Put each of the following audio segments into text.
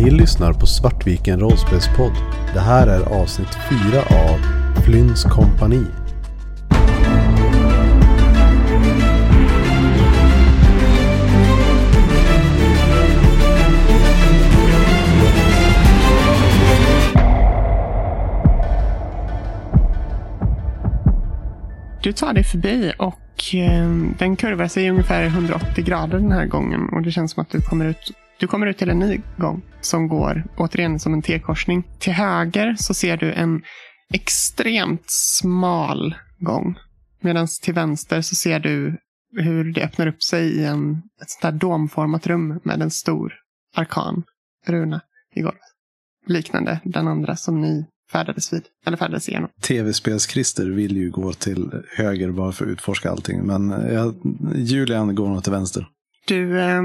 Ni lyssnar på Svartviken rollspelspodd. Det här är avsnitt 4 av Flynns kompani. Du tar dig förbi och eh, den kurvar sig ungefär 180 grader den här gången. Och det känns som att du kommer ut, du kommer ut till en ny gång som går återigen som en T-korsning. Till höger så ser du en extremt smal gång. Medan till vänster så ser du hur det öppnar upp sig i en, ett sånt där domformat rum med en stor arkan runa i golvet. Liknande den andra som ni färdades vid, eller färdades igenom. Tv-spels-Christer vill ju gå till höger bara för att utforska allting. Men jag, Julian går nog till vänster. Du eh,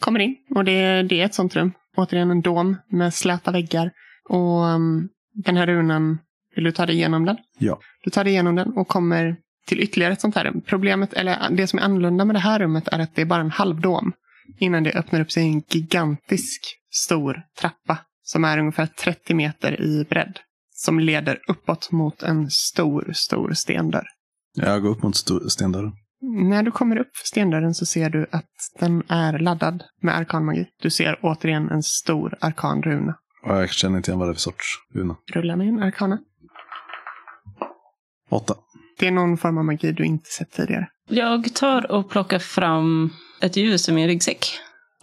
kommer in och det, det är ett sånt rum. Återigen en dom med släta väggar. Och um, den här runan, vill du ta dig igenom den? Ja. Du tar dig igenom den och kommer till ytterligare ett sånt här rum. Problemet, eller det som är annorlunda med det här rummet är att det är bara en halvdom. Innan det öppnar upp sig en gigantisk stor trappa. Som är ungefär 30 meter i bredd. Som leder uppåt mot en stor, stor stendörr. Jag går upp mot stendörren. När du kommer upp för stendörren så ser du att den är laddad med arkanmagi. Du ser återigen en stor arkanruna. Och jag känner inte igen vad det är för sorts runa. Rulla med en arkana. Åtta. Det är någon form av magi du inte sett tidigare. Jag tar och plockar fram ett ljus i min ryggsäck.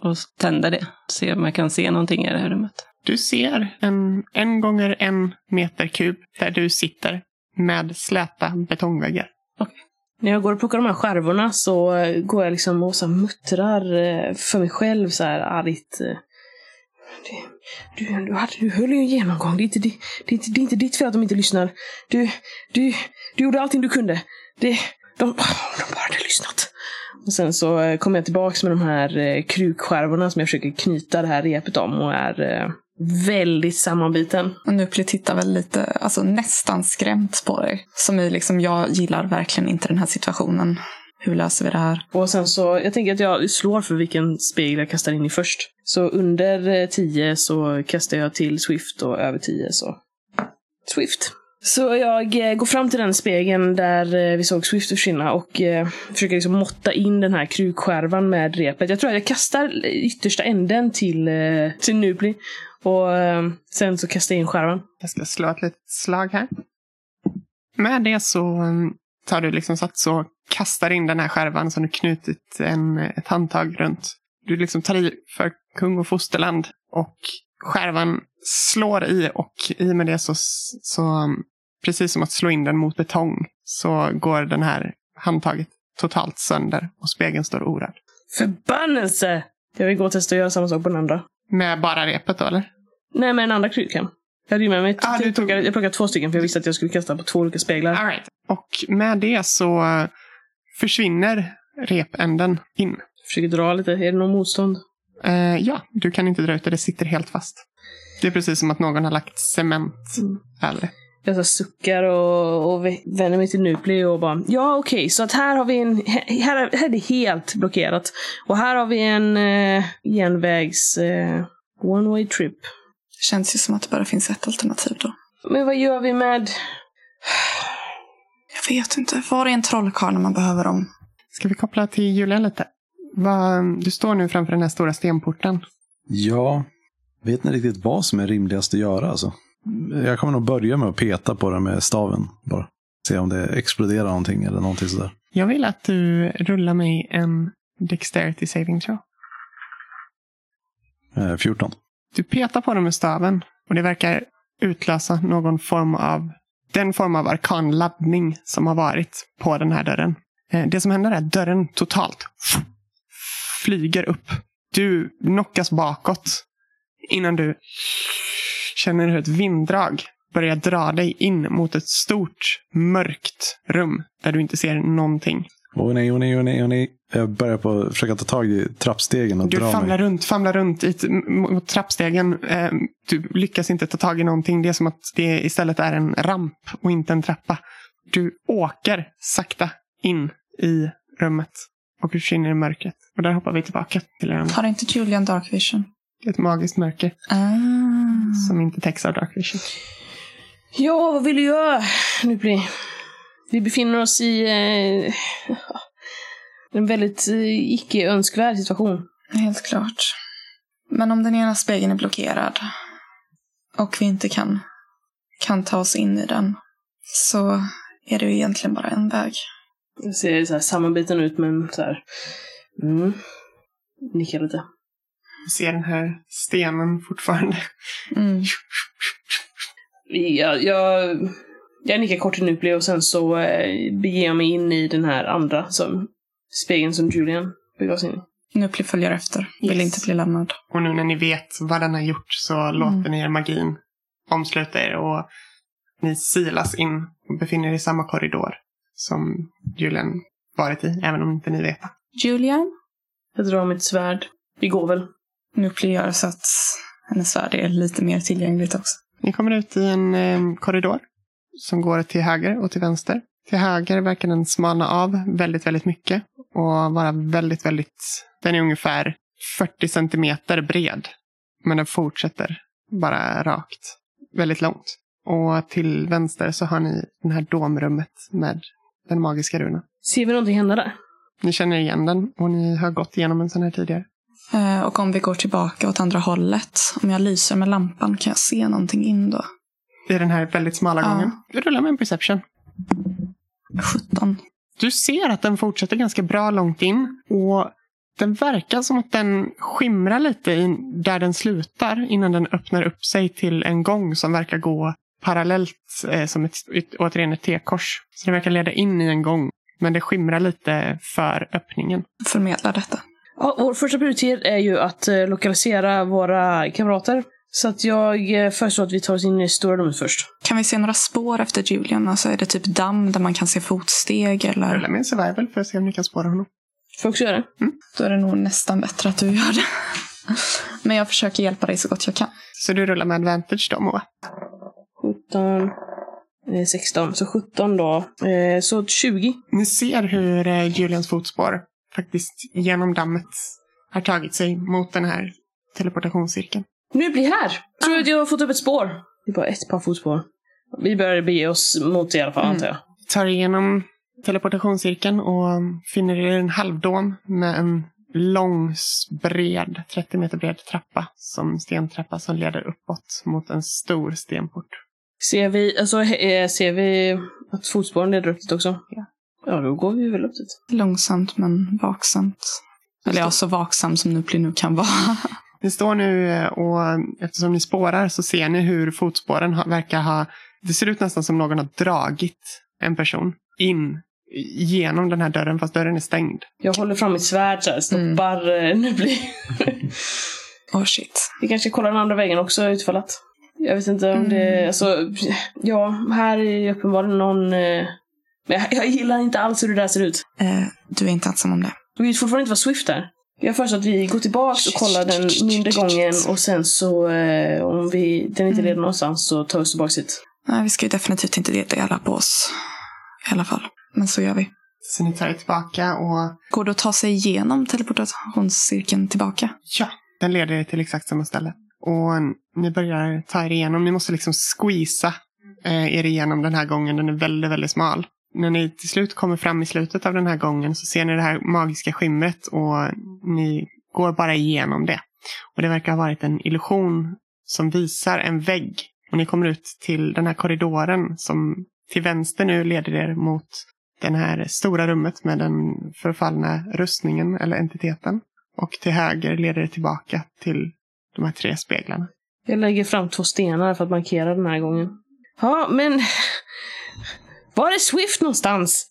Och tänder det. Se om jag kan se någonting i det här rummet. Du ser en en gånger en meter kub där du sitter med släta betongväggar. När jag går och plockar de här skärvorna så eh, går jag liksom och så muttrar eh, för mig själv så här argt. Eh, du, Du, du, du höll ju en genomgång. Det är, inte, det, det, är inte, det är inte ditt fel att de inte lyssnar. Du, du, du gjorde allting du kunde. Det, de, de bara hade lyssnat. Och sen så kommer jag tillbaks med de här krukskärvorna som jag försöker knyta det här repet om och är eh, väldigt sammanbiten. Och Nupli tittar väl lite, alltså nästan skrämt på dig. Som i liksom, jag gillar verkligen inte den här situationen. Hur löser vi det här? Och sen så, jag tänker att jag slår för vilken spegel jag kastar in i först. Så under eh, 10 så kastar jag till Swift och över 10 så Swift. Så jag eh, går fram till den spegeln där eh, vi såg Swift försvinna och eh, försöker liksom måtta in den här krukskärvan med repet. Jag tror att jag kastar yttersta änden till, eh, till Nupli. Och eh, sen så kastar jag in skärvan. Jag ska slå ett litet slag här. Med det så um, tar du liksom sats och kastar in den här skärvan som du knutit en, ett handtag runt. Du liksom tar i för kung och fosterland. Och skärvan slår i och i och med det så, så um, precis som att slå in den mot betong så går den här handtaget totalt sönder och spegeln står orörd. Förbannelse! Jag vill gå och testa att göra samma sak på den andra. Med bara repet då eller? Nej, med en andra krukan. Jag hade ju med mig Ah, du jag, tog- plockade, jag plockade två stycken för jag visste att jag skulle kasta på två olika speglar. All right. Och med det så uh, försvinner repänden in. Jag försöker dra lite. Är det någon motstånd? Eh, ja, du kan inte dra ut det. Det sitter helt fast. Det är precis som att någon har lagt cement Mm. det. Jag så suckar och, och vänder mig till Nupli och bara Ja okej, så att här har vi en... Här, är- här är det helt blockerat. Och här har vi en eh, genvägs... Eh, one way trip. Känns ju som att det bara finns ett alternativ då. Men vad gör vi med... Jag vet inte. Var är en trollkarl när man behöver dem? Ska vi koppla till Julia lite? Du står nu framför den här stora stenporten. Ja, vet ni riktigt vad som är rimligast att göra alltså? Jag kommer nog börja med att peta på den med staven bara. Se om det exploderar någonting eller någonting sådär. Jag vill att du rullar mig en Dexterity saving throw. Eh, 14. Du petar på den med staven och det verkar utlösa någon form av den form av arkanladdning som har varit på den här dörren. Eh, det som händer är att dörren totalt flyger upp. Du knockas bakåt innan du känner hur ett vinddrag börjar dra dig in mot ett stort mörkt rum där du inte ser någonting. Åh nej, åh nej, åh nej, åh nej. Jag börjar på att försöka ta tag i trappstegen och Du dra famlar mig. runt, famlar runt i, mot trappstegen. Eh, Du lyckas inte ta tag i någonting. Det är som att det istället är en ramp och inte en trappa. Du åker sakta in i rummet och försvinner i mörkret. Och där hoppar vi tillbaka till er. Har inte Julian Dark Vision? Ett magiskt mörker Ah. som inte täcks av dark vision. Ja, vad vill du göra? Nu blir... Vi befinner oss i eh, en väldigt eh, icke önskvärd situation. Helt klart. Men om den ena spegeln är blockerad och vi inte kan, kan ta oss in i den så är det ju egentligen bara en väg. Det ser så här sammanbiten ut men så här... Mm. Nickar lite. Du ser den här stenen fortfarande. Mm. Jag, jag, jag nickar kort till Nupli och sen så eh, beger jag mig in i den här andra som, spegeln som Julian begav sig in i. Nupli följer efter. Vill Yes. inte bli lämnad. Och nu när ni vet vad den har gjort så låter ni er magin omsluta er och ni silas in och befinner er i samma korridor som Julian varit i, även om inte ni vet. Julian? Jag drar mitt svärd. Vi går väl. Nupli gör så att hennes svärd är lite mer tillgängligt också. Ni kommer ut i en eh, korridor som går till höger och till vänster. Till höger verkar den smalna av väldigt, väldigt mycket och vara väldigt, väldigt... Den är ungefär 40 centimeter bred. Men den fortsätter bara rakt, väldigt långt. Och till vänster så har ni det här domrummet med den magiska runan. Ser vi någonting hända där? Ni känner igen den och ni har gått igenom en sån här tidigare. Eh, och om vi går tillbaka åt andra hållet, om jag lyser med lampan, kan jag se någonting in då? I den här väldigt smala Ja. gången. Rulla med en perception. 17. Du ser att den fortsätter ganska bra långt in. Och den verkar som att den skimrar lite där den slutar innan den öppnar upp sig till en gång som verkar gå parallellt eh, som ett, ett, återigen ett T-kors. Så det verkar leda in i en gång. Men det skimrar lite för öppningen. Förmedla detta. Ja, vår första prioritet är ju att eh, lokalisera våra kamrater. Så att jag eh, föreslår att vi tar oss in i stora rummet först. Kan vi se några spår efter Julian? Alltså är det typ damm där man kan se fotsteg Rulla eller? med en survival för att se om ni kan spåra honom. Får jag också göra det? Då är det nog nästan bättre att du gör det. Men jag försöker hjälpa dig så gott jag kan. Så du rullar med advantage då Moa. 17, eh, 16, så 17 då. Eh, så 20. Ni ser hur eh, Julians fotspår faktiskt genom dammet har tagit sig mot den här teleportationscirkeln. Nu blir här! Tror du att jag har fått upp ett spår? Det är bara ett par fotspår. Vi börjar bege oss mot det i alla fall, Mm. antar jag. tar igenom teleportationscirkeln och finner er en halvdom med en lång, bred, 30 meter bred trappa som stentrappa som leder uppåt mot en stor stenport. Ser vi, alltså, eh, ser vi att fotspåren leder upp dit också? Ja. Ja, då går vi väl upp dit. Långsamt men vaksamt. Eller ja, så vaksam som Nupli nu kan vara. Ni står nu eh, och eftersom ni spårar så ser ni hur fotspåren verkar ha... Det ser ut nästan som någon har dragit en person in genom den här dörren fast dörren är stängd. Jag håller fram mitt svärd så här, stoppar mm. nu blir. Oh shit. Vi kanske kollar den andra vägen också utfall att. Jag vet inte om det, Mm. alltså, ja, här är uppenbarligen någon... Eh, men jag, jag gillar inte alls hur det där ser ut. Eh, du är inte ensam om det. Vi vet fortfarande inte vad Swift är. Jag föreslår att vi går tillbaks och kollar den mindre gången och sen så eh, om vi, den inte Mm. leder någonstans så tar vi oss tillbaks hit. Nej, vi ska ju definitivt inte dela på oss. I alla fall. Men så gör vi. Så ni tar er tillbaka och Går det att ta sig igenom teleportationscirkeln tillbaka? Ja, den leder er till exakt samma ställe. Och ni börjar ta er igenom. Ni måste liksom squeeza eh, er igenom den här gången. Den är väldigt, väldigt smal. När ni till slut kommer fram i slutet av den här gången så ser ni det här magiska skimret och ni går bara igenom det. Och det verkar ha varit en illusion som visar en vägg. Och ni kommer ut till den här korridoren som till vänster nu leder er mot det här stora rummet med den förfallna rustningen eller entiteten. Och till höger leder det tillbaka till de här tre speglarna. Jag lägger fram två stenar för att markera den här gången. Ja, men... Var är Swift någonstans?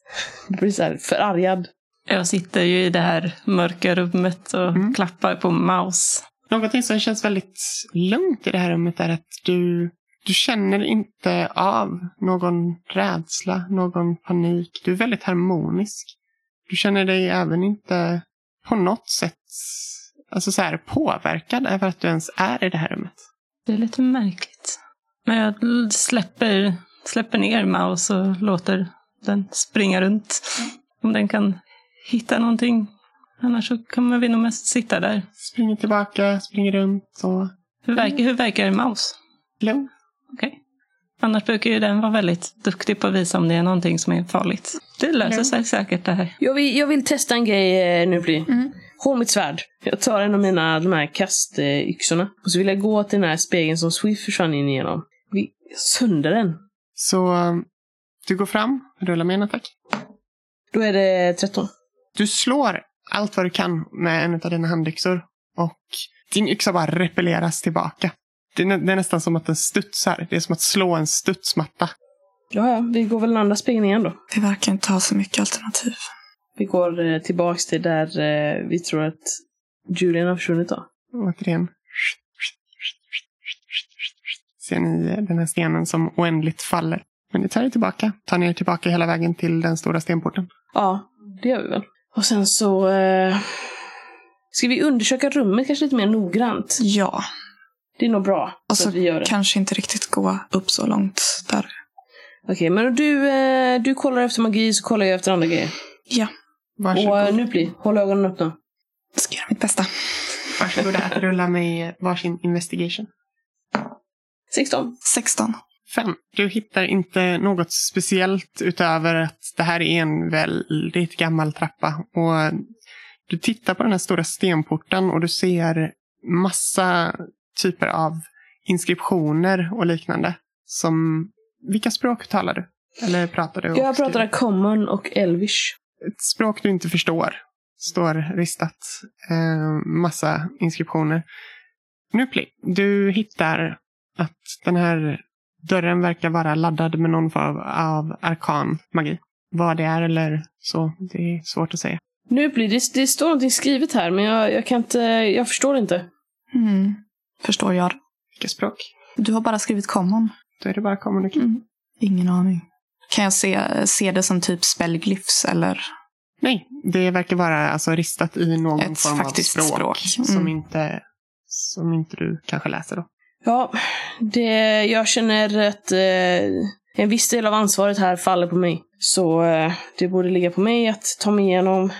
Jag blir så här förargad. Jag sitter ju i det här mörka rummet och Mm. klappar på mouse. Någonting som känns väldigt lugnt i det här rummet är att du, du känner inte av någon rädsla, någon panik. Du är väldigt harmonisk. Du känner dig även inte på något sätt alltså så här, påverkad över att du ens är i det här rummet. Det är lite märkligt. Men jag släpper, släpper ner mouse och låter den springa runt. Om den kan hitta någonting Annars så kommer vi nog mest sitta där. Springer tillbaka, springer runt och Hur verkar, hur verkar en maus? lugn. Okej. Annars brukar ju den vara väldigt duktig på att visa om det är någonting som är farligt. Det löser sig säkert det här. Jag vill, jag vill testa en grej eh, nu, Pli. Mm. Håll mitt svärd. Jag tar en av mina de här kastyxorna. Och så vill jag gå till den här spegeln som Swift försvann in igenom. Vi sönder den. Så um, du går fram, rullar med en attack. Då är det 13. Du slår allt vad du kan med en av dina handyxor. Och din yxa bara repelleras tillbaka. Det är, nä- det är nästan som att den studsar. Det är som att slå en studsmatta. Ja, ja, vi går väl den andra spegeln igen då. Vi verkar inte ha så mycket alternativ. Vi går eh, tillbaks till där eh, vi tror att Julian har försvunnit då. Återigen. Ser ni den här stenen som oändligt faller. Men ni tar er tillbaka. Tar ni er tillbaka hela vägen till den stora stenporten. Ja, det gör vi väl. Och sen så... Eh, ska vi undersöka rummet kanske lite mer noggrant? Ja, Det är nog bra. och så att vi gör det. kanske inte riktigt gå upp så långt där. Okej, men du, eh, du kollar efter magi så kollar jag efter andra grejer. Ja, Varsågod. Och eh, nu blir håll ögonen öppna. ska göra mitt bästa. Varsågoda att rulla med varsin investigation. 16. 16. Fem. Du hittar inte något speciellt utöver att det här är en väldigt gammal trappa. Och du tittar på den här stora stenporten och du ser massa typer av inskriptioner och liknande. Som, vilka språk talar du? Eller pratar du? Jag skriver? pratar common och elvish. Ett språk du inte förstår. Står ristat. Eh, massa inskriptioner. Nupli, du hittar att den här dörren verkar vara laddad med någon form av arkan magi. Vad det är eller så, det är svårt att säga. Nu blir det, det står någonting skrivet här, men jag, jag kan inte, jag förstår inte. Mm. Förstår jag. Vilka språk? Du har bara skrivit common. Då är det bara kommunikation. Mm. Ingen aning. Kan jag se, se det som typ spellglyphs eller? Nej, det verkar vara alltså ristat i någon Ett form av språk. språk. Som, Mm. inte, som inte du kanske läser då. Ja, det, jag känner att eh, en viss del av ansvaret här faller på mig. Så eh, det borde ligga på mig att ta mig igenom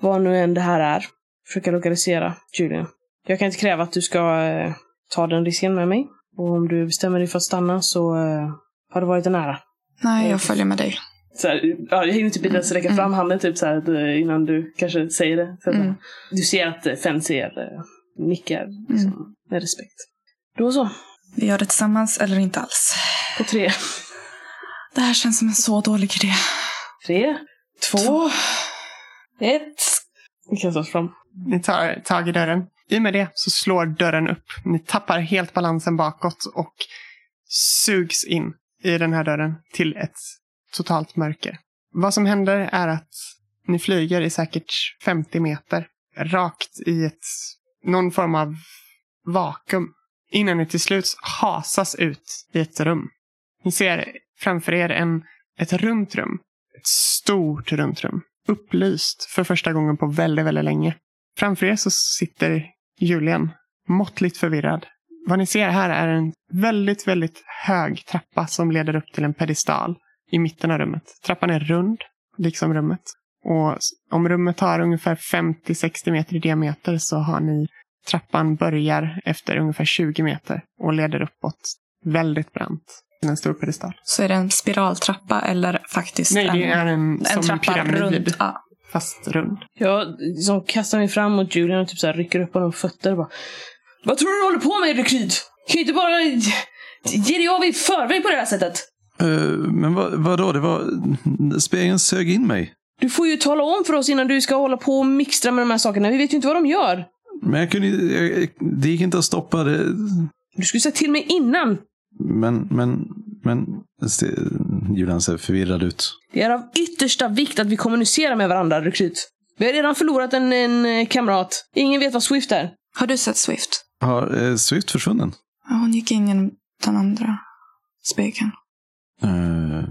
vad nu än det här är. Försöka lokalisera Julian. Jag kan inte kräva att du ska eh, ta den risken med mig. Och om du bestämmer dig för att stanna så eh, har det varit en ära. Nej, jag följer med dig. Så här, ja, jag hinner typ inte ens räcka fram handen typ så här, att, eh, innan du kanske säger det. Så Mm. Du ser att eh, eh, nickar liksom, med respekt. Då så, Vi gör det tillsammans eller inte alls. på tre. Det här känns som en så dålig idé. Tre, två, ett. Vi kastar oss fram. Ni tar tag i dörren. I och med det så slår dörren upp. Ni tappar helt balansen bakåt och sugs in i den här dörren till ett totalt mörker. Vad som händer är att ni flyger i säkert 50 meter rakt i ett, någon form av vakuum innan ni till slut hasas ut i ett rum. Ni ser framför er en, ett runt rum. Ett stort runt rum. Upplyst för första gången på väldigt, väldigt länge. Framför er så sitter Julian, måttligt förvirrad. Vad ni ser här är en väldigt, väldigt hög trappa som leder upp till en pedestal i mitten av rummet. Trappan är rund, liksom rummet. Och om rummet har ungefär 50-60 meter i diameter så har ni trappan börjar efter ungefär 20 meter och leder uppåt väldigt brant till en stor pedestal. Så är det en spiraltrappa eller faktiskt Nej, en, det är en, en som en trappa pyramid. runt? Ja. Fast rund. Jag liksom kastar mig fram mot Julian och typ så här rycker upp honom på fötter och bara Vad tror du du håller på med rekryt? Kan ju inte bara ge dig av i förväg på det här sättet. Eh, men vad, vadå? Det var... Spegeln sög in mig. Du får ju tala om för oss innan du ska hålla på och mixtra med de här sakerna. Vi vet ju inte vad de gör. Men jag kunde jag, Det gick inte att stoppa det. Du skulle säga till mig innan. Men, men, men... Julian ser förvirrad ut. Det är av yttersta vikt att vi kommunicerar med varandra, rekryt. Vi har redan förlorat en, en eh, kamrat. Ingen vet vad Swift är. Har du sett Swift? Har eh, Swift försvunnen? Ja, hon gick in genom den andra spegeln. Eh,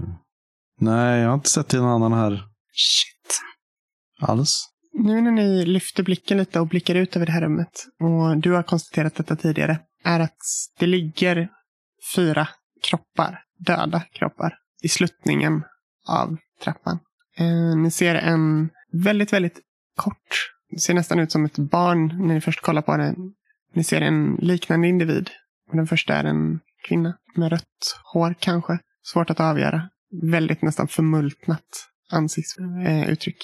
nej, jag har inte sett till någon annan här Shit. alls. Nu när ni lyfter blicken lite och blickar ut över det här rummet, och du har konstaterat detta tidigare, är att det ligger fyra kroppar, döda kroppar, i sluttningen av trappan. Eh, ni ser en väldigt, väldigt kort det ser nästan ut som ett barn när ni först kollar på den. Ni ser en liknande individ. Och den första är en kvinna med rött hår kanske. Svårt att avgöra. Väldigt nästan förmultnat ansiktsuttryck. Eh,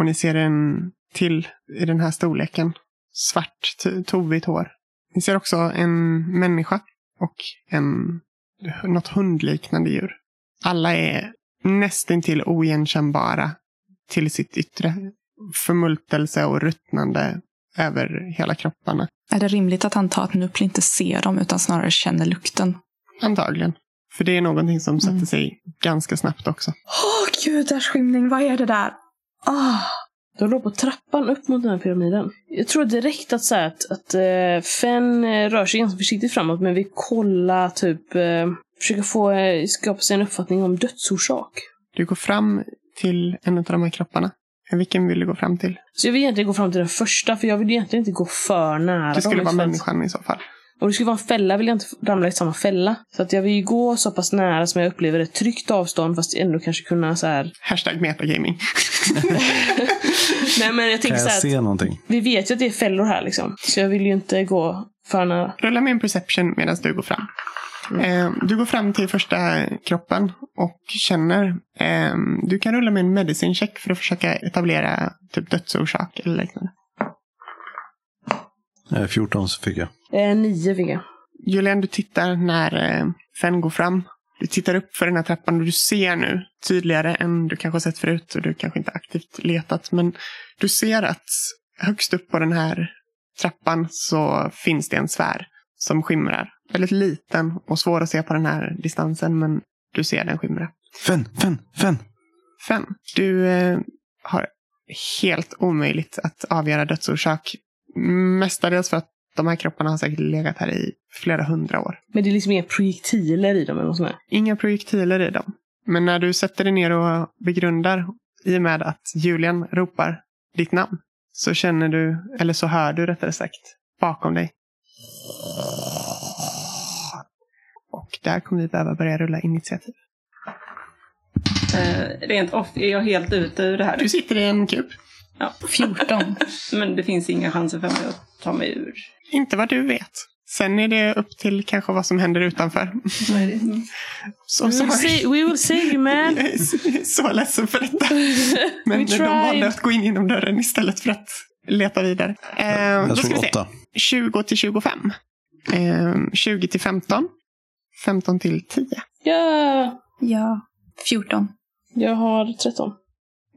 och ni ser en till i den här storleken. Svart, tovigt hår. Ni ser också en människa och en, något hundliknande djur. Alla är nästintill oigenkännbara till sitt yttre. Förmultelse och ruttnande över hela kropparna. Är det rimligt att anta att Nupli inte ser dem utan snarare känner lukten? Antagligen. För det är någonting som sätter Mm. sig ganska snabbt också. Åh gudars skymning, vad är det där? Ah, De låg på trappan upp mot den här pyramiden. Jag tror direkt att, så här, att, att uh, Fenn eh, rör sig ganska försiktigt framåt, men vi kollar typ, uh, försöker få, uh, skapa sig en uppfattning om dödsorsak. Du går fram till en av de här kropparna. Vilken vill du gå fram till? Så jag vill egentligen gå fram till den första, för jag vill egentligen inte gå för nära. Det skulle dem, vara människan i så fall. Och det skulle vara en fälla vill jag inte ramla i samma fälla. Så att jag vill ju gå så pass nära som jag upplever ett tryggt avstånd fast ändå kanske kunna så här. Hashtag metagaming. Nej men jag Kan tänker så jag här att se någonting? vi vet ju att det är fällor här liksom. Så jag vill ju inte gå för nära. Rulla med en perception medan du går fram. Eh, du går fram till första kroppen och känner. Eh, du kan rulla med en medicine check för att försöka etablera typ dödsorsak eller liknande. Eh, 14 så fick jag. Eh, nio fick jag. Julian, du tittar när eh, Fenn går fram. Du tittar upp för den här trappan och du ser nu tydligare än du kanske har sett förut och du kanske inte aktivt letat. Men du ser att högst upp på den här trappan så finns det en sfär som skimrar. Väldigt liten och svår att se på den här distansen men du ser den skimra. Fenn, Fenn, Fenn! Fem. Du eh, har helt omöjligt att avgöra dödsorsak. Mestadels för att de här kropparna har säkert legat här i flera hundra år. Men det är liksom inga projektiler i dem eller något sånt. Inga projektiler i dem. Men när du sätter dig ner och begrundar i och med att Julian ropar ditt namn så känner du, eller så hör du rättare sagt, bakom dig. Och där kommer vi behöva börja rulla initiativ. Eh, rent off är jag helt ute ur det här. Du sitter i en kub. 14. Men det finns inga chanser för mig att ta mig ur. Inte vad du vet. Sen är det upp till kanske vad som händer utanför. Så We will, sorry. say, we will save you man. Jag är så- ledsen för detta. Men de valde att gå in genom dörren istället för att leta vidare. Eh, Jag då ska vi se. 8. 20 till 25. Eh, 20 till 15. 15 till 10. Ja, Ja, 14. jag har 13.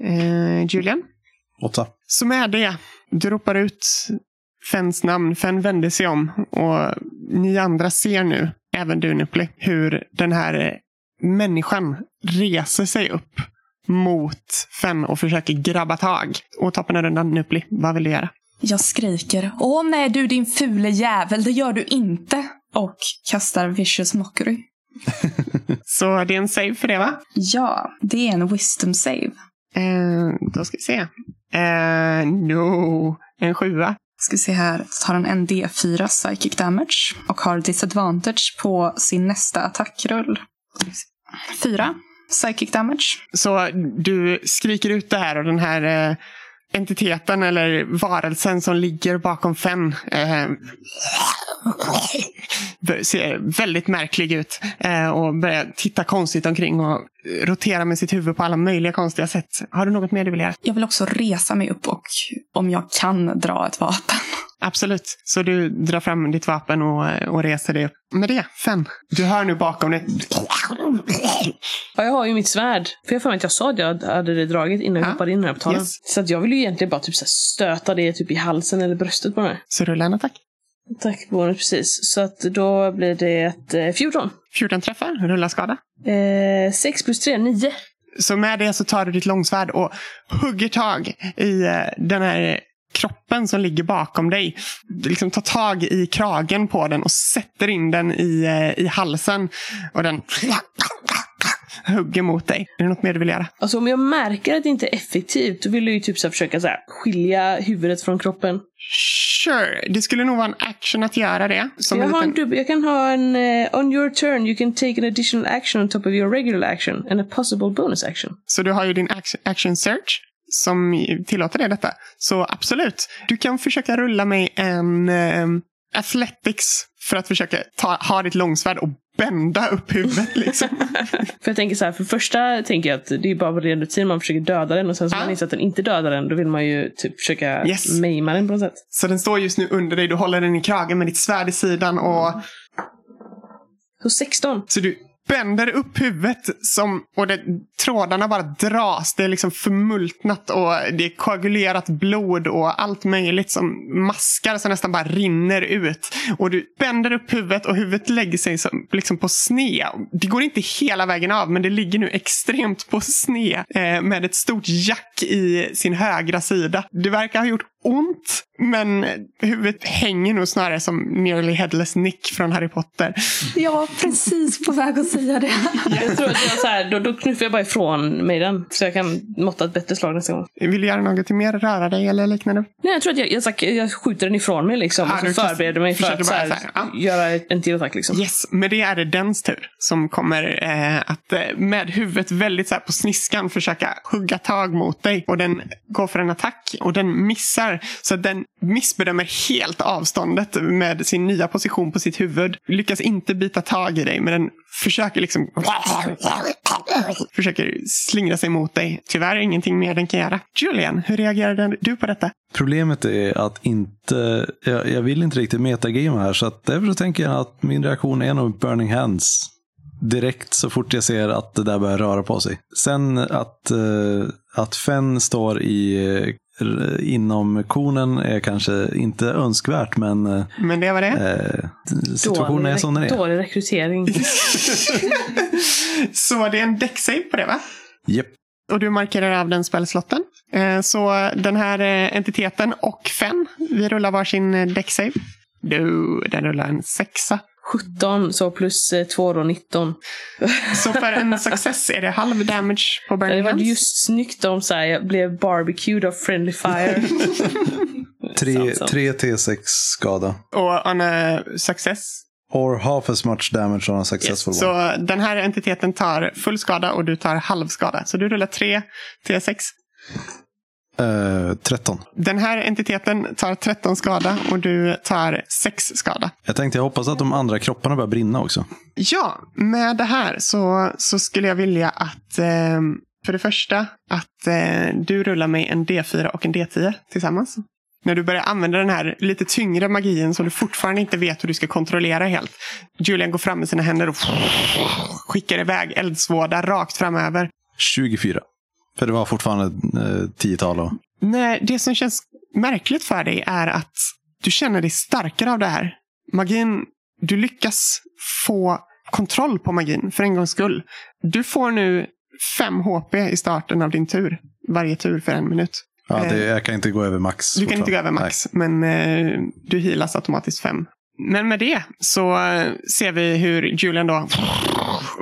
Eh, Julian? 8. Så med det, du ropar ut Fens namn. Fen vänder sig om och ni andra ser nu, även du Nupli, hur den här människan reser sig upp mot Fen och försöker grabba tag. Och toppen av rundan, Nupli, vad vill du göra? Jag skriker. Åh nej du din fule jävel, det gör du inte. Och kastar vicious mockery. Så det är en save för det va? Ja, det är en wisdom save. Eh, då ska vi se. Eh, no, en sjua. Ska se här, tar han en D4 psychic damage och har disadvantage på sin nästa attackrull. Fyra psychic damage. Så du skriker ut det här och den här eh, entiteten eller varelsen som ligger bakom Fenn eh, ser väldigt märklig ut eh, och börjar titta konstigt omkring och rotera med sitt huvud på alla möjliga konstiga sätt. Har du något mer du vill göra? Jag vill också resa mig upp och om jag kan dra ett vapen. Absolut. Så du drar fram ditt vapen och, och reser dig upp. Med det, Fenn, du hör nu bakom dig. Ja, jag har ju mitt svärd. För jag för mig att jag sa att jag hade det dragit innan jag Ja. hoppade in här portalen. Yes. Så att jag vill ju egentligen bara typ så stöta det typ i halsen eller bröstet på här. Så rulla en attack. Tack bonus precis. Så att då blir det ett eh, 14. 14 träffar, rulla skada. Eh, 6 plus 3, 9. Så med det så tar du ditt långsvärd och hugger tag i eh, den här kroppen som ligger bakom dig. Liksom tar tag i kragen på den och sätter in den i, eh, i halsen. Och den hugger mot dig. Är det något mer du vill göra? Alltså om jag märker att det inte är effektivt, då vill jag ju typ så försöka så skilja huvudet från kroppen. Sure, det skulle nog vara en action att göra det. Som jag, en en liten... dubbel, jag kan ha en... eh, on your turn you can take an additional action on top of your regular action and a possible bonus action. Så du har ju din action, action search. Som tillåter dig detta. Så absolut, du kan försöka rulla mig en eh, Athletics för att försöka ta, ha ditt långsvärd och bända upp huvudet. Liksom. För jag tänker så här, för första tänker jag att det är bara på ren rutin man försöker döda den och sen så Ja. man inser att den inte dödar den då vill man ju typ försöka Yes. maima den på något sätt. Så den står just nu under dig. Du håller den i kragen med ditt svärd i sidan. Och, Så 16. så du bänder upp huvudet som, och det, trådarna bara dras. Det är liksom förmultnat och det är koagulerat blod och allt möjligt som maskar som nästan bara rinner ut. Och du bänder upp huvudet och huvudet lägger sig som, liksom på sned. Det går inte hela vägen av men det ligger nu extremt på sned eh, med ett stort jack i sin högra sida. Du verkar ha gjort ont men huvudet hänger nog snarare som nearly headless Nick från Harry Potter. Jag var precis på väg att säga det. Jag tror att jag så här, då, då knuffar jag bara ifrån mig den. Så jag kan måtta ett bättre slag nästa gång. Vill du göra något mer? Röra dig eller liknande? Nej, jag tror att jag, jag, jag, jag skjuter den ifrån mig liksom. Ah, och så förbereder mig för att så här, så här, ja. göra en till attack liksom. Yes, med det är det dens tur som kommer eh, att eh, med huvudet väldigt så här på sniskan försöka hugga tag mot dig. Och den går för en attack och den missar. Så att den missbedömer helt avståndet med sin nya position på sitt huvud. Lyckas inte bita tag i dig men den försöker liksom försöker slingra sig mot dig. Tyvärr ingenting mer den kan göra. Julian, hur reagerade du på detta? Problemet är att inte, jag, jag vill inte riktigt metagame här, så att därför tänker jag att min reaktion är nog burning hands. Direkt så fort jag ser att det där börjar röra på sig. Sen att, eh, att Fenn står i, eh, inom konen är kanske inte önskvärt, men eh, Men det var det. situationen är som den är. Dålig rekrytering. Så det är en däcksave på det va? Japp. Och du markerar av den spellslotten. Eh, Så den här eh, entiteten och Fenn, vi rullar varsin eh, däcksave. Du, den rullar en sexa. 17, så plus 2 då 19. Så för en success är det halv damage på Det burning var hands. just snyggt om så här, jag blev barbecued av friendly fire. Tre, Sant, sant. tre T6 skada. Och on a success. Or half as much damage on a successful one. Så den här entiteten tar full skada och du tar halv skada. Så du rullar tre T6. Eh, 13. Den här entiteten tar 13 skada och du tar 6 skada. Jag tänkte jag hoppas att de andra kropparna börjar brinna också. Ja, med det här så, så skulle jag vilja att eh, för det första att eh, du rullar mig en D4 och en D10 tillsammans. När du börjar använda den här lite tyngre magin som du fortfarande inte vet hur du ska kontrollera helt. Julian går fram med sina händer och skickar iväg eldsvåda rakt framöver. 24. För det var fortfarande eh, tiotal. Och... Nej, det som känns märkligt för dig är att du känner dig starkare av det här. Magin, du lyckas få kontroll på magin för en gångs skull. Du får nu 5 HP i starten av din tur. Varje tur för en minut. Ja, det, jag kan inte gå över max. Du kan inte gå över max, men eh, du healas automatiskt 5. Men med det så eh, ser vi hur Julian då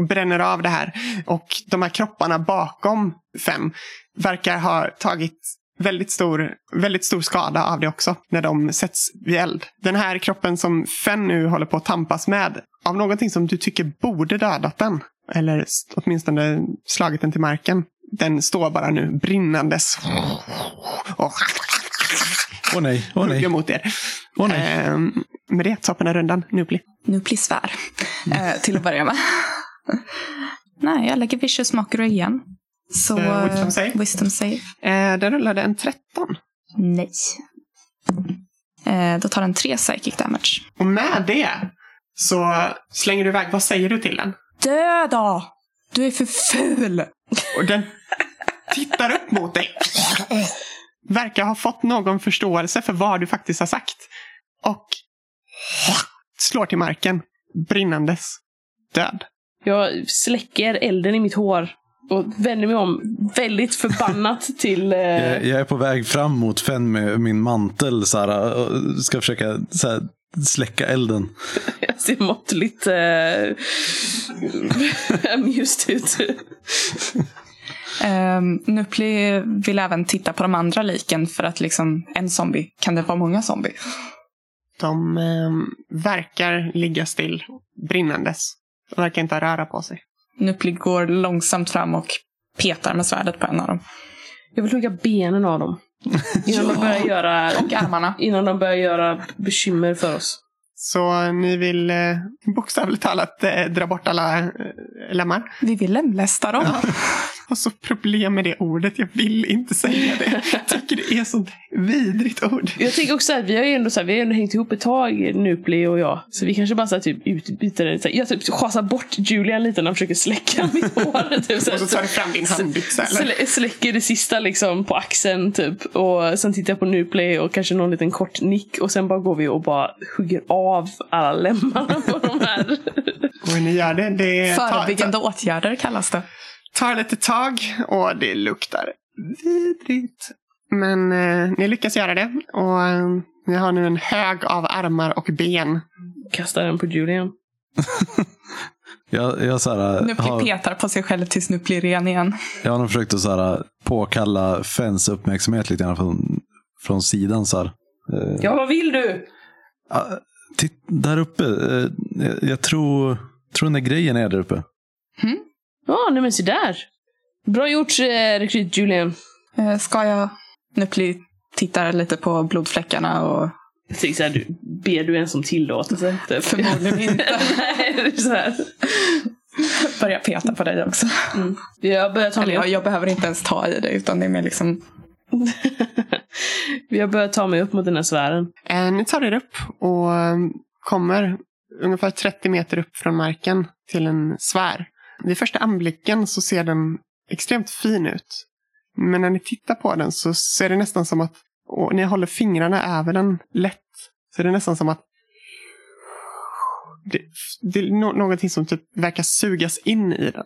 bränner av det här. Och de här kropparna bakom fem verkar ha tagit väldigt stor, väldigt stor skada av det också när de sätts vid eld. Den här kroppen som Fenn nu håller på att tampas med av någonting som du tycker borde dödat den. Eller åtminstone slagit den till marken. Den står bara nu brinnandes. Och Åh nej, åh hugger nej. mot er. Åh nej. Ehm, med det, toppen av rundan. Nubli. Nu blir svär. Eh, till att börja med. Nej, jag lägger vicious mockery igen. Så, Eh, wisdom eh, save. wisdom save. Eh, den rullade en 13. Nej. Eh, då tar den tre psychic damage. Och med det så slänger du iväg. Vad säger du till den? Döda! Du är för ful! Och den tittar upp mot dig. Verkar ha fått någon förståelse för vad du faktiskt har sagt. Och slår till marken. Brinnandes. Död. Jag släcker elden i mitt hår och vänder mig om väldigt förbannat till... Eh, Jag, jag är på väg fram mot Fenn med min mantel så här, och ska försöka så här, släcka elden. jag ser måttligt eh, amused ut. Um, Nupli vill även titta på de andra liken för att liksom, en zombie, kan det vara många zombie? De ehm, verkar ligga still. Brinnandes. De verkar inte röra på sig. Nupli går långsamt fram och petar med svärdet på en av dem. Jag vill hugga benen av dem. Innan de börjar göra, Och armarna. innan de börjar göra bekymmer för oss. Så ni vill eh, bokstavligt talat eh, dra bort alla eh, lemmar. Vi vill lemlästa dem. Och så problem med det ordet. Jag vill inte säga det. Jag tycker det är sånt vidrigt ord. Jag tänker också att vi har ju ändå, så här, vi har ändå hängt ihop ett tag, Nupli och jag. Så vi kanske bara så här, typ utbyter det. Så här, Jag typ schasar bort Julian lite när han försöker släcka mitt hår. Typ, så här, Och så tar du fram din handbyxa. eller? Slä, släcker det sista liksom på axeln typ. Och sen tittar jag på Nuplay och kanske någon liten kort nick. Och sen bara går vi och bara hugger av alla lemmarna på de här. Och ni gör det. Det tar, Förebyggande åtgärder kallas det. Tar lite tag och det luktar vidrigt. Men eh, ni lyckas göra det. Och eh, ni har nu en hög av armar och ben. Kastar den på Julian. Jag, jag, så här, Nuppli har, petar på sig själv tills Nuppli är ren igen. jag har nog försökt att så här, påkalla Fens uppmärksamhet lite grann från, från sidan. Så här. Eh, Ja, vad vill du? ah, titt, där uppe. eh, jag, jag tror, tror den där grejen är där uppe. Ja, nej men se där. Bra gjort, eh, rekryt Julian. Eh, Ska jag... Nuppli tittar lite på blodfläckarna och Jag tänker så här, du, ber du ens om tillåtelse? Typ. förmodligen inte Nej, det är så här. börjar peta på dig också. Mm. Jag börjar ta mig jag, jag behöver inte ens ta i det utan det är mer liksom... Jag börjar ta mig upp mot den här sfären. Eh, ni tar er upp och eh, kommer ungefär 30 meter upp från marken till en sfär. Vid första anblicken så ser den extremt fin ut. Men när ni tittar på den så ser det nästan som att, och ni håller fingrarna över den lätt, så är det nästan som att det, det är no- någonting som typ verkar sugas in i den.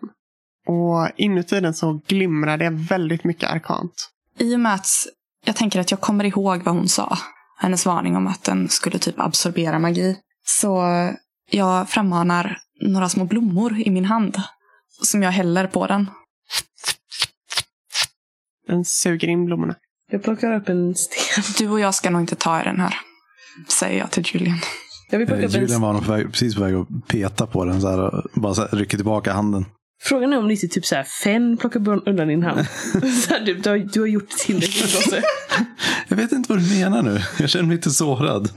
Och inuti den så glimrar det väldigt mycket arkant. I och med att jag tänker att jag kommer ihåg vad hon sa. Hennes varning om att den skulle typ absorbera magi. Så jag frammanar några små blommor i min hand. Som jag häller på den. Den suger in blommorna. Jag plockar upp en sten. Du och jag ska nog inte ta i den här. Säger jag till Julian. Jag vill plocka Eh, upp en Julian var nog på väg, precis på väg att peta på den. Så här, och bara så här, rycker tillbaka handen. Frågan är om lite typ såhär, Fenn plockar undan din hand. så här, du, du, har, du har gjort tillräckligt Gosse. Jag vet inte vad du menar nu. Jag känner mig lite sårad.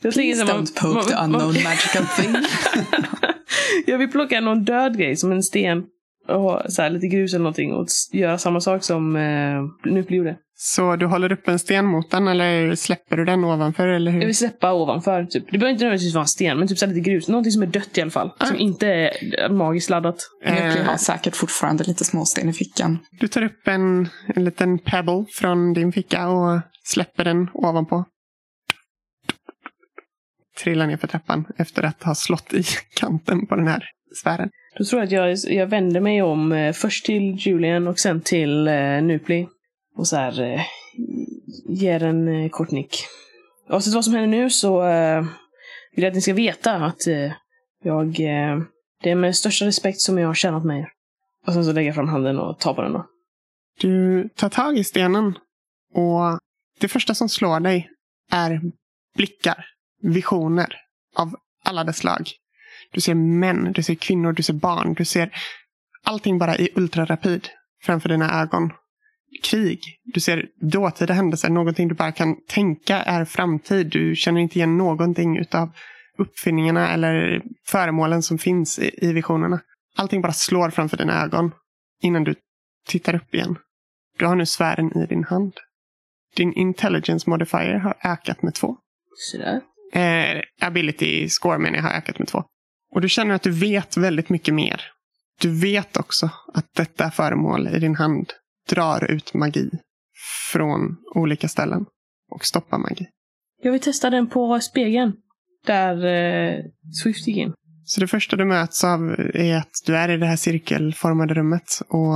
Jag här, Don't poke the unknown magical thing. Jag vill plocka någon död grej, som en sten. Och så här, lite grus eller någonting. Och göra samma sak som eh, Nupli gjorde. Så du håller upp en sten mot den eller släpper du den ovanför? Eller hur? Jag vill släppa ovanför. Typ. Det behöver inte nödvändigtvis vara en sten, men typ så lite grus. Någonting som är dött i alla fall. Som inte är magiskt laddat. Eh, har säkert fortfarande lite småsten i fickan. Du tar upp en, en liten pebble från din ficka och släpper den ovanpå. Trillar ner för trappan efter att ha slått i kanten på den här sfären. Då tror jag att jag, jag vänder mig om eh, först till Julian och sen till eh, Nupli. Och så här eh, ger en eh, kort nick. Oavsett vad som händer nu så eh, vill jag att ni ska veta att eh, jag... Eh, det är med största respekt som jag har tjänat mig. Och sen så lägger jag fram handen och tar på den då. Du tar tag i stenen och det första som slår dig är blickar, visioner av alla dess slag. Du ser män, du ser kvinnor, du ser barn, du ser allting bara i ultrarapid framför dina ögon. Krig, du ser dåtida händelser, någonting du bara kan tänka är framtid. Du känner inte igen någonting utav uppfinningarna eller föremålen som finns i, i visionerna. Allting bara slår framför dina ögon innan du tittar upp igen. Du har nu sfären i din hand. Din intelligence modifier har ökat med två. Sådär. Eh, ability score menar jag har ökat med två. Och du känner att du vet väldigt mycket mer. Du vet också att detta föremål i din hand drar ut magi från olika ställen och stoppar magi. Jag vill testa den på spegeln. Där eh, Swift gick in. Så det första du möts av är att du är i det här cirkelformade rummet och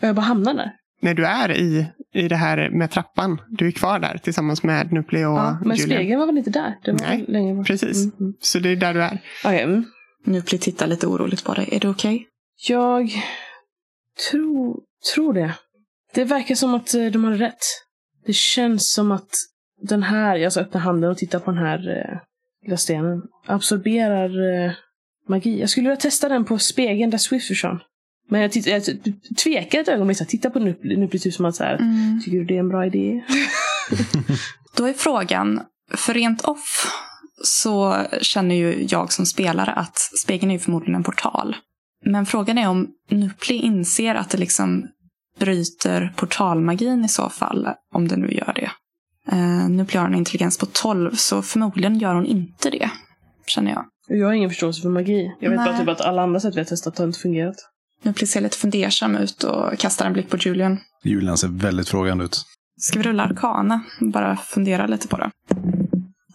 Och jag bara hamnar där. när du är i, i det här med trappan, du är kvar där tillsammans med Nupli och Ja, men Julian. spegeln var väl inte där? Det var Nej, längre bort. Precis. Mm, mm. Så det är där du är. Okej, mm. Nuppli tittar lite oroligt på dig. Är du okej? Jag tror, tror det. Det verkar som att eh, de har rätt. Det känns som att den här, jag ska öppna handen och titta på den här eh, lilla stenen, absorberar eh, magi. Jag skulle vilja testa den på spegeln där Swift försvann. Men jag, titt, jag tvekar ett ögonblick. så Titta på Nupli, Nupli typ som att så här, Mm. tycker du det är en bra idé? Då är frågan, för rent off så känner ju jag som spelare att spegeln är ju förmodligen en portal. Men frågan är om Nupli inser att det liksom bryter portalmagin i så fall, om det nu gör det. Uh, Nupli har en intelligens på 12, så förmodligen gör hon inte det, känner jag. Jag har ingen förståelse för magi. Jag vet Nej. bara typ att alla andra sätt vi har testat har inte fungerat. Nupli ser lite fundersam ut och kastar en blick på Julian. Julian ser väldigt frågande ut. Ska vi rulla arkana? Bara fundera lite på det.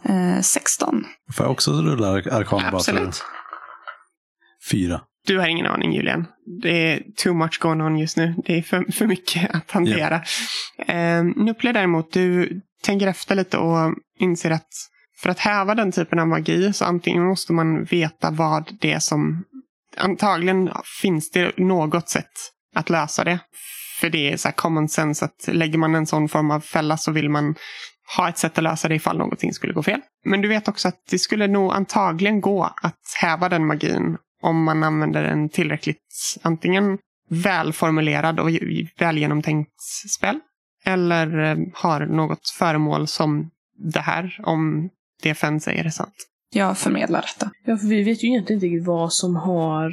Eh, 16. Får jag också rulla ar- arkana bara för Absolut. fyra? Du har ingen aning Julian. Det är too much going on just nu. Det är för, för mycket att hantera. Yeah. Nupple däremot, du tänker efter lite och inser att för att häva den typen av magi så antingen måste man veta vad det är som... Antagligen finns det något sätt att lösa det. För det är så här common sense att lägger man en sån form av fälla så vill man ha ett sätt att lösa det ifall någonting skulle gå fel. Men du vet också att det skulle nog antagligen gå att häva den magin om man använder en tillräckligt antingen välformulerad och väl genomtänkt spel. Eller eh, har något föremål som det här, om det Fenn säger är sant. Jag förmedlar detta. Ja, för vi vet ju egentligen inte vad som har...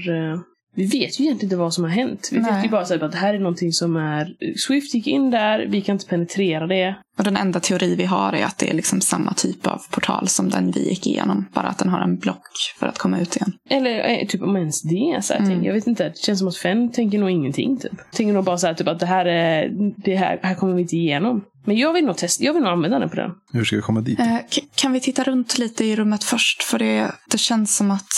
Vi vet ju egentligen inte vad som har hänt. Vi Nej. vet ju bara så att det här är någonting som är... Swift gick in där, vi kan inte penetrera det. Och den enda teori vi har är att det är liksom samma typ av portal som den vi gick igenom. Bara att den har en block för att komma ut igen. Eller eh, typ om ens det. Så här, Mm. ting. Jag vet inte, det känns som att Fenn tänker nog ingenting. Typ. Tänker nog bara så här, typ, att det här, är, det här, här kommer vi inte igenom. Men jag vill nog testa, jag vill nog använda den på den. Hur ska vi komma dit? Eh, kan vi titta runt lite i rummet först? För det, det känns som att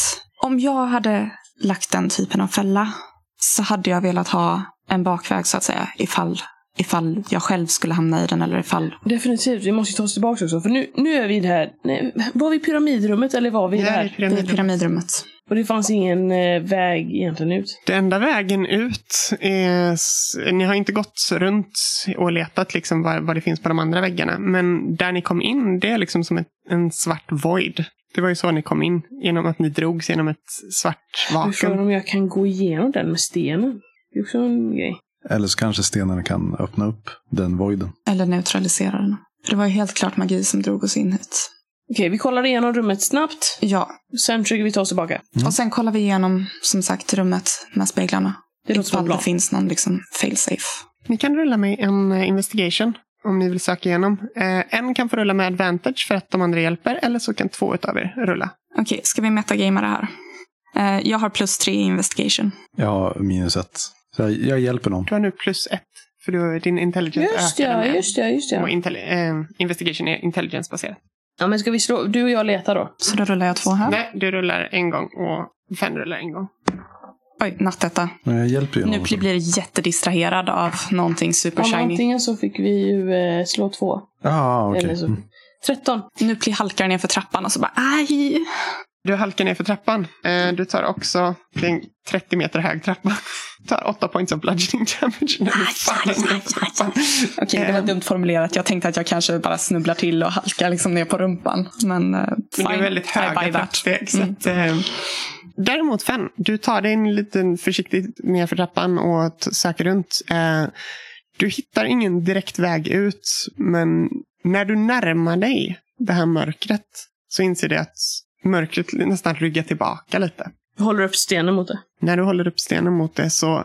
om jag hade lagt den typen av fälla så hade jag velat ha en bakväg så att säga. Ifall, ifall jag själv skulle hamna i den eller ifall... Definitivt, vi måste ju ta oss tillbaka också. För nu, nu är vi i det här... Nej, var vi i pyramidrummet eller var vi i det Det här är? I pyramiden. pyramidrummet. Och det fanns ingen eh, väg egentligen ut. Det enda vägen ut är... Ni har inte gått runt och letat liksom vad, vad det finns på de andra väggarna. Men där ni kom in, det är liksom som ett, en svart void. Det var ju så ni kom in. Genom att ni drogs genom ett svart vakuum. om jag kan gå igenom den med stenen. Det är också en grej. Eller så kanske stenen kan öppna upp den voiden. Eller neutralisera den. För det var ju helt klart magi som drog oss in hit. Okej, vi kollar igenom rummet snabbt. Ja, Sen försöker vi ta oss tillbaka. och sen kollar vi igenom som sagt rummet med speglarna. Det låter som en Ifall plan. det finns någon liksom fail-safe. Ni kan rulla med en eh, investigation. Om ni vill söka igenom. Eh, en kan få rulla med advantage för att de andra hjälper. Eller så kan två utav er rulla. Okej, ska vi metagamea det här? Eh, jag har plus tre i investigation. Jag har minus ett. Så jag, jag hjälper någon. Du har nu plus ett. För du, din intelligence Just ökade ja, med. just ja, just Och ja. intelli- eh, investigation är intelligence-baserad. Ja, men ska vi slå? Du och jag letar då. Så då rullar jag två här. Nej, du rullar en gång och Fenn rullar en gång. Oj, nattetta. Men jag hjälper ju Nu någon. blir blir jättedistraherad av någonting super Ja, men antingen så fick vi ju eh, slå två. Ja, okej. Eller så. Mm. 13. Nu halkar ner för trappan och så bara aj. Du halkar ner för trappan. Eh, du tar också, det är en 30 meter hög trappa. Du tar 8 points of bludgeoning damage när du Aj, faller aj, ner för trappan. Okej, det var Eh, dumt formulerat. Jag tänkte att jag kanske bara snubblar till och halkar liksom ner på rumpan. Men Men fine. det är väldigt höga trappsteg. Så Mm. att, eh, däremot Fenn, du tar dig en liten försiktigt ner för trappan och söker runt. Eh, du hittar ingen direkt väg ut, men när du närmar dig det här mörkret så inser du att mörkret nästan ryggar tillbaka lite. Jag håller upp stenen mot det. När du håller upp stenen mot det så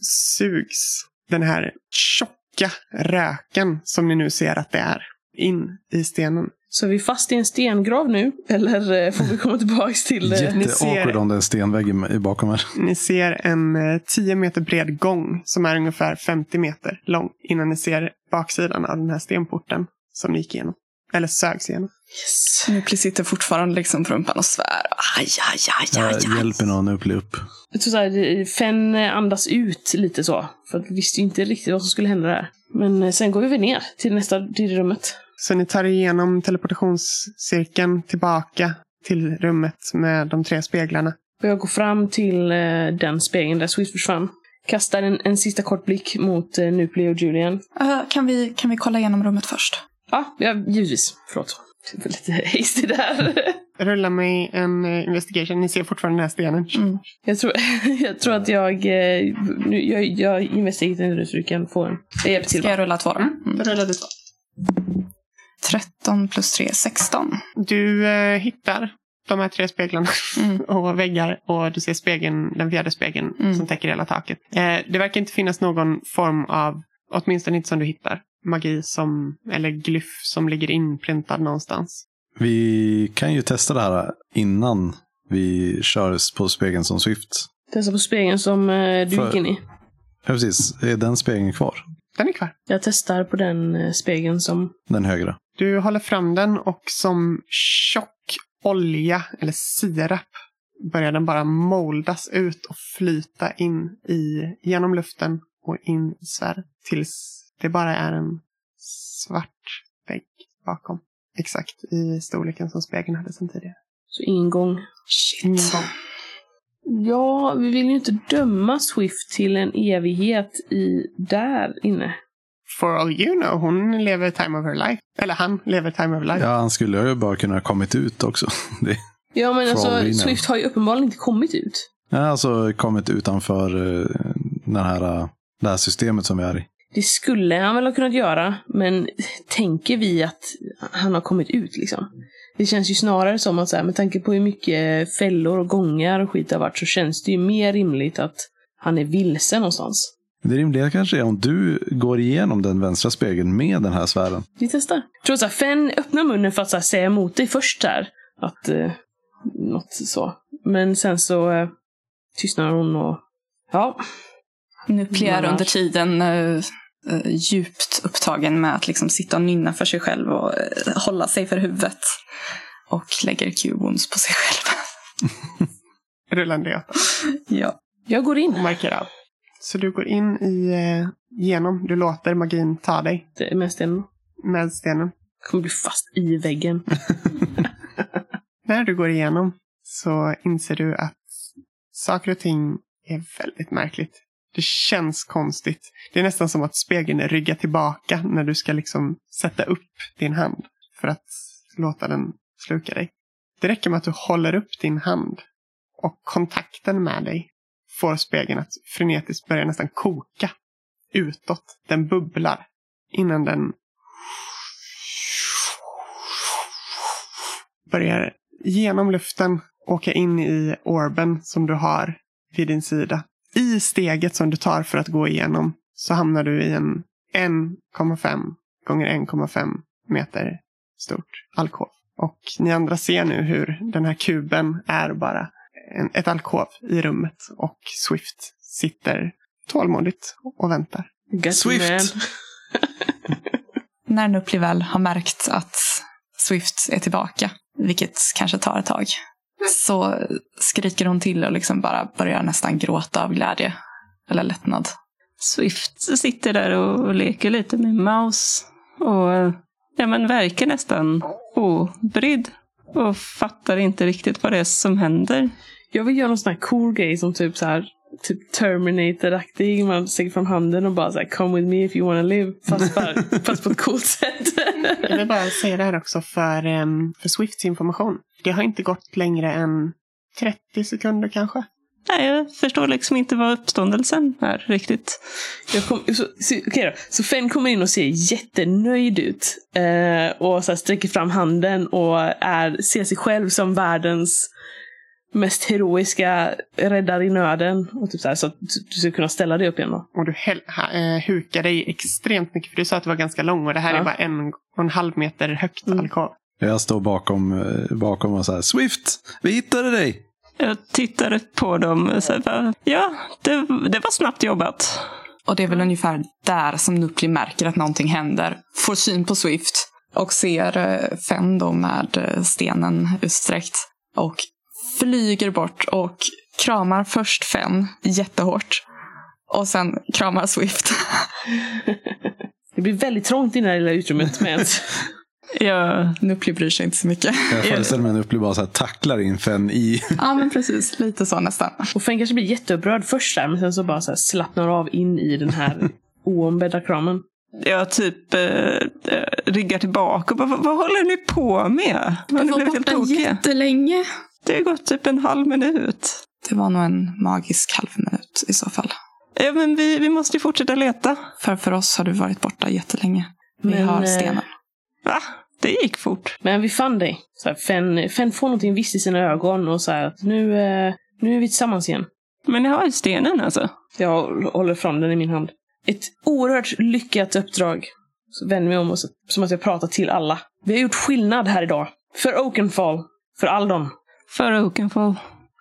sugs den här tjocka röken som ni nu ser att det är in i stenen. Så är vi fast i en stengrav nu? Eller eh, får vi komma tillbaka till... eh, Jätteawkward om det är en stenvägg bakom här. Ni ser en eh, 10 meter bred gång som är ungefär 50 meter lång innan ni ser baksidan av den här stenporten som ni gick igenom. Eller sögs igenom. Yes. Nupli sitter fortfarande liksom på rumpan och svär. Aj, aj, aj, aj, aj. hjälper någon upp. upp. Jag tror så här, Fenn eh, andas ut lite så. För att vi visste ju inte riktigt vad som skulle hända där. Men eh, sen går vi väl ner till nästa till rummet. Så ni tar igenom teleportationscirkeln tillbaka till rummet med de tre speglarna. Och jag går fram till eh, den spegeln där Swift försvann. Kastar en, en sista kort blick mot uh, Nupli och Julian. Eh, kan, vi, kan vi kolla igenom rummet först? Ja, ja givetvis. Förlåt. Det var lite hasty där. Rulla mig en eh, investigation. Ni ser fortfarande den här stenen. Mm. Jag tror, jag tror att jag... eh, Nu, jag, jag investigerar nu så du kan få en... Jag hjälper till. Ska jag rulla två då? Mm. Då rullar du två. 13 plus 3, 16. Du eh, hittar de här tre speglarna Mm. och väggar och du ser spegeln, den fjärde spegeln Mm. som täcker hela taket. Eh, det verkar inte finnas någon form av, åtminstone inte som du hittar, magi som, eller glyff som ligger inprintad någonstans. Vi kan ju testa det här innan vi kör på spegeln som Swift. Testa på spegeln som eh, du För- gick in i. Ja, precis. Är den spegeln kvar? Den är kvar. Jag testar på den eh, spegeln som... Den högra. Du håller fram den och som tjock olja eller sirap börjar den bara moldas ut och flyta in i, genom luften och in i svärd tills det bara är en svart vägg bakom. Exakt i storleken som spegeln hade sedan tidigare. Så ingång. Ingen Shit. gång. Ja, vi vill ju inte döma Swift till en evighet i där inne. For all you know, hon lever time of her life. Eller han lever time of her life. Ja, han skulle ju bara kunna ha kommit ut också. Det, Ja, men alltså. Swift har ju uppenbarligen inte kommit ut. ja, alltså kommit utanför eh, den här, eh, det här systemet som vi är i. Det skulle han väl ha kunnat göra, men tänker vi att han har kommit ut liksom? Det känns ju snarare som att så här, med tanke på hur mycket fällor och gångar och skit det har varit så känns det ju mer rimligt att han är vilse någonstans. Det rimliga kanske är om du går igenom den vänstra spegeln med den här sfären. Vi testar. Jag tror att Fenn öppnar munnen för att så här, säga emot dig först här. Att, eh, något så. Men sen så eh, tystnar hon och... Ja, Nuclear Annars- under tiden eh, eh, djupt upptagen med att liksom sitta och nynna för sig själv och eh, hålla sig för huvudet. Och lägger Q-wounds på sig själv. Rullande D8. ja. jag går in. Och markerar. Så du går in i, eh, genom, du låter magin ta dig Det är mest en med stenen. kommer bli fast i väggen. När du går igenom så inser du att saker och ting är väldigt märkligt. Det känns konstigt. Det är nästan som att spegeln ryggar tillbaka när du ska liksom sätta upp din hand för att låta den sluka dig. Det räcker med att du håller upp din hand och kontakten med dig får spegeln att frenetiskt börja nästan koka utåt. Den bubblar innan den börjar genom luften åka in i orben som du har vid din sida. I steget som du tar för att gå igenom så hamnar du i en 1,5 gånger 1,5 meter stort alkov. Och ni andra ser nu hur den här kuben är bara en, ett alkov i rummet och Swift sitter tålmodigt och väntar. Got Swift. När Nupli väl har märkt att Swift är tillbaka, vilket kanske tar ett tag, så skriker hon till och liksom bara börjar nästan gråta av glädje. Eller lättnad. Swift sitter där och leker lite med Maus. Och ja, men verkar nästan obrydd. Och fattar inte riktigt vad det är som händer. Jag vill göra någon sån här cool grej som typ så här typ Terminator-aktig. Man sträcker fram handen och bara så här, come with me if you wanna live. Fast, bara, fast på ett coolt sätt. Jag vill bara säga det här också för, em, för Swifts information. Det har inte gått längre än 30 sekunder kanske. Nej, jag förstår liksom inte vad uppståndelsen är riktigt. Jag kom, så, så, okej då. så Fenn kommer in och ser jättenöjd ut. Eh, och så här sträcker fram handen och är, ser sig själv som världens mest heroiska räddare i nöden. Och typ så, här, så att du ska kunna ställa dig upp igen då. Och du hel- ha, eh, hukar dig extremt mycket. För du sa att det var ganska lång och det här Ja. är bara en och en halv meter högt Mm. alkov. Jag står bakom, eh, bakom och så här, Swift, vi hittade dig! Jag tittar på dem och säger bara, ja, det, det var snabbt jobbat. Och det är väl ungefär där som Nupli märker att någonting händer. Får syn på Swift och ser eh, Fenn då med eh, stenen utsträckt. Och flyger bort och kramar först Fenn jättehårt. Och sen kramar Swift. Det blir väldigt trångt i det här lilla utrymmet med ett Jag, Nupli bryr sig inte så mycket. Jag föreställer mig en Uppli bara så här tacklar in Fenn i... ja men precis, lite så nästan. Och Fenn kanske blir jätteupprörd först där, men sen så bara så här slappnar av in i den här oombedda kramen. Jag typ eh, eh, ryggar tillbaka och bara, vad, vad håller ni på med? Har Du ni var blivit helt borta jättelänge. Det har gått typ en halv minut. Det var nog en magisk halv minut i så fall. Ja, men vi, vi måste ju fortsätta leta. För för oss har du varit borta jättelänge. Vi Men, har eh, stenen. Va? Det gick fort. Men vi fann dig. Så här, Fen, Fen får någonting visst i sina ögon och så här att nu, eh, nu är vi tillsammans igen. Men ni har ju stenen alltså. Jag håller fram den i min hand. Ett oerhört lyckat uppdrag. Så vänder mig om och så, som att jag pratar till alla. Vi har gjort skillnad här idag. För Oakenfall. För Aldon. För Oakenfall.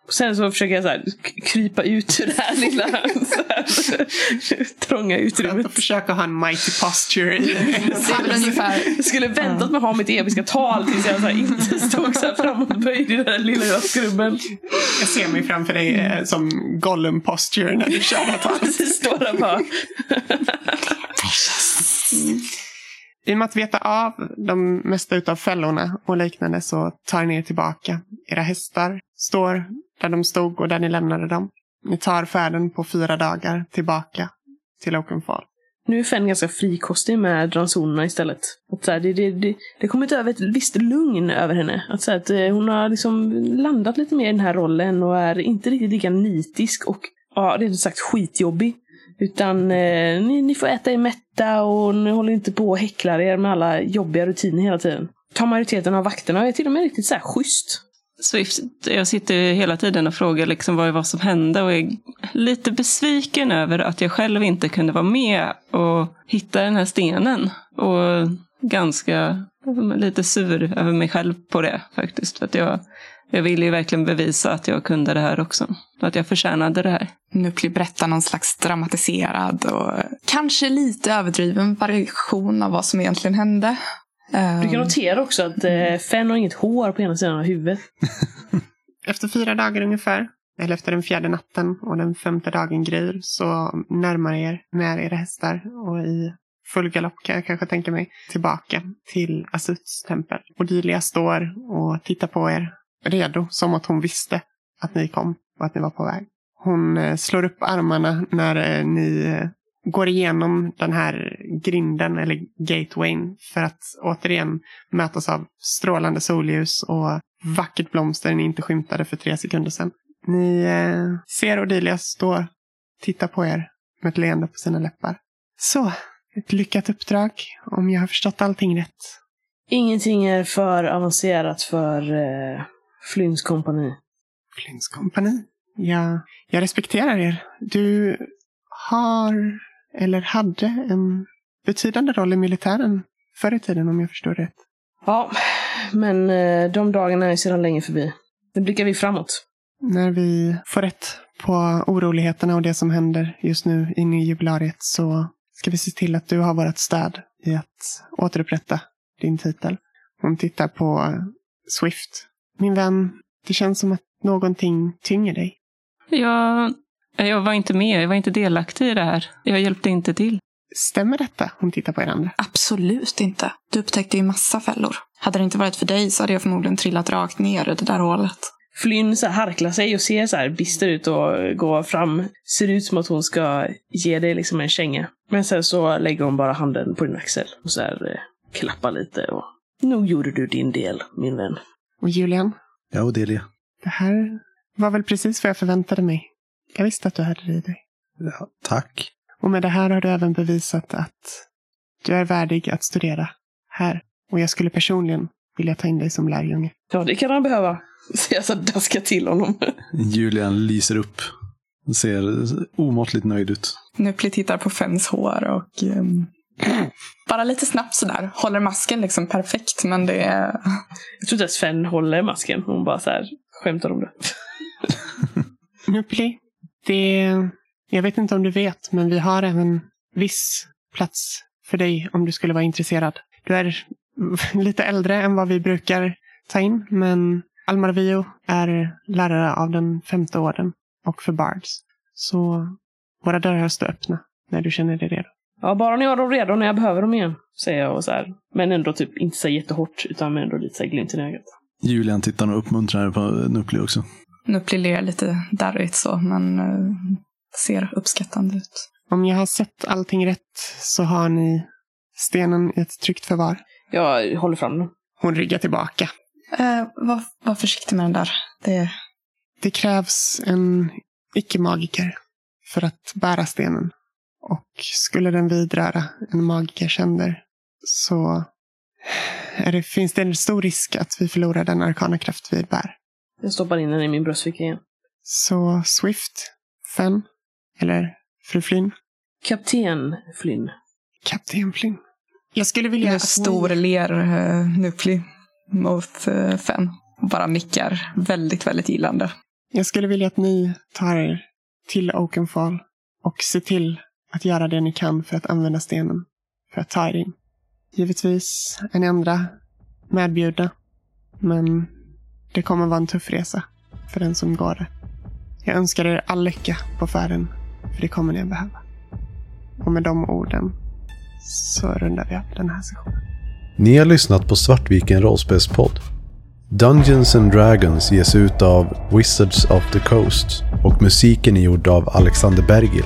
Och sen så försöker jag så här, krypa ut ur det här lilla här, trånga utrymmet. Att försöka ha en mighty posture. i- Det är väl ungefär Jag skulle väntat med att ha mitt episka tal tills jag så här, inte stod så här framåtböjd i den där lilla, lilla skrubben. Jag ser mig framför dig eh, som Gollum posture när du kör det här står där bara. I och med att veta av de mesta utav fällorna och liknande så tar ni er tillbaka. Era hästar står där de stod och där ni lämnade dem. Ni tar färden på fyra dagar tillbaka till Oakenfall. Nu är Fen ganska frikostig med ransonerna istället. Att så här, det, det, det, det har kommit över ett visst lugn över henne. Att, så här, att eh, hon har liksom landat lite mer i den här rollen och är inte riktigt lika nitisk och ja, rent ut sagt skitjobbig. Utan eh, ni, ni får äta er mätta och ni håller inte på och häcklar er med alla jobbiga rutiner hela tiden. Tar majoriteten av vakterna och är till och med riktigt så här schysst. Swift, jag sitter ju hela tiden och frågar liksom vad, vad som hände och är lite besviken över att jag själv inte kunde vara med och hitta den här stenen. Och ganska lite sur över mig själv på det faktiskt. För att jag, jag ville ju verkligen bevisa att jag kunde det här också. Att jag förtjänade det här. Nupli berättar någon slags dramatiserad och kanske lite överdriven variation av vad som egentligen hände. Ehm, Du kan notera också att eh, Fen har inget hår på ena sidan av huvudet. Efter fyra dagar ungefär, eller efter den fjärde natten och den femte dagen gryr, så närmar er med era hästar och i full galopp kan jag kanske tänka mig, tillbaka till Asuts tempel. Odilia står och tittar på er, redo, som att hon visste att ni kom och att ni var på väg. Hon eh, slår upp armarna när eh, ni eh, går igenom den här grinden eller gatewayn för att återigen mötas av strålande solljus och vackert blomster ni inte skymtade för tre sekunder sedan. Ni eh, ser Odilia stå titta på er med ett leende på sina läppar. Så, ett lyckat uppdrag om jag har förstått allting rätt. Ingenting är för avancerat för eh, Flynns kompani. Flynns kompani. Ja, jag respekterar er. Du har, eller hade, en betydande roll i militären förr i tiden om jag förstår rätt. Ja, men eh, de dagarna är sedan länge förbi. Nu blickar vi framåt. När vi får rätt på oroligheterna och det som händer just nu inne i jubilariet så ska vi se till att du har vårt stöd i att återupprätta din titel. Hon tittar på Swift. Min vän, det känns som att någonting tynger dig. Jag, jag var inte med, jag var inte delaktig i det här. Jag hjälpte inte till. Stämmer detta? Hon tittar på er andra. Absolut inte. Du upptäckte ju massa fällor. Hade det inte varit för dig så hade jag förmodligen trillat rakt ner i det där hålet. Flynn så harklar sig och ser så här bister ut och går fram. Ser ut som att hon ska ge dig liksom en känga. Men sen så lägger hon bara handen på din axel och så här eh, klappar lite och nog gjorde du din del, min vän. Och Julian, Ja, Odelia. det här var väl precis vad jag förväntade mig. Jag visste att du hade det i dig. Ja, tack. Och med det här har du även bevisat att du är värdig att studera här. Och jag skulle personligen vilja ta in dig som lärjunge. Ja, det kan han behöva. Så jag så daskar till honom. Julian lyser upp. Ser omåttligt nöjd ut. Nupli tittar på Fens hår och ehm, bara lite snabbt sådär. Håller masken liksom perfekt men det är... Jag tror inte ens Fenn håller masken. Hon bara så här skämtar om det. Nupli, det... Jag vet inte om du vet, men vi har även viss plats för dig om du skulle vara intresserad. Du är lite äldre än vad vi brukar ta in, men Almarvio är lärare av den femte orden och för Bards. Så våra dörrar står öppna när du känner dig redo. Ja, bara ni har dem redo när jag behöver dem igen. Säger jag och så här. Men ändå typ inte så jättehårt, utan med ändå lite så här glimten i ögat. Julian tittar nog uppmuntrande på Nupli också. Nupli ler lite darrigt så men eh, ser uppskattande ut. Om jag har sett allting rätt så har ni stenen i ett tryggt förvar. Jag håller fram den. Hon ryggar tillbaka. Eh, var, var försiktig med den där. Det, Det krävs en icke-magiker för att bära stenen. Och skulle den vidröra en magikers händer så är det, finns det en stor risk att vi förlorar den arkana kraft vi bär. Jag stoppar in den i min bröstficka igen. Så Swift, Fen, eller Fru Flynn, Kapten Flynn. Kapten Flynn. Jag skulle vilja med att stor ni, ler uh, Nupli mot uh, Fen. Och bara nickar väldigt, väldigt gillande. jag skulle vilja att ni tar er till Oakenfall och ser till att göra det ni kan för att använda stenen för att ta er in. Givetvis är ni andra medbjudna, men det kommer vara en tuff resa för den som går det. Jag önskar er all lycka på färden, för det kommer ni att behöva. Och med de orden så rundar vi av den här sessionen. Ni har lyssnat på Svartviken rollspelspodd. Dungeons and Dragons ges ut av Wizards of the Coast och musiken är gjord av Alexander Bergil.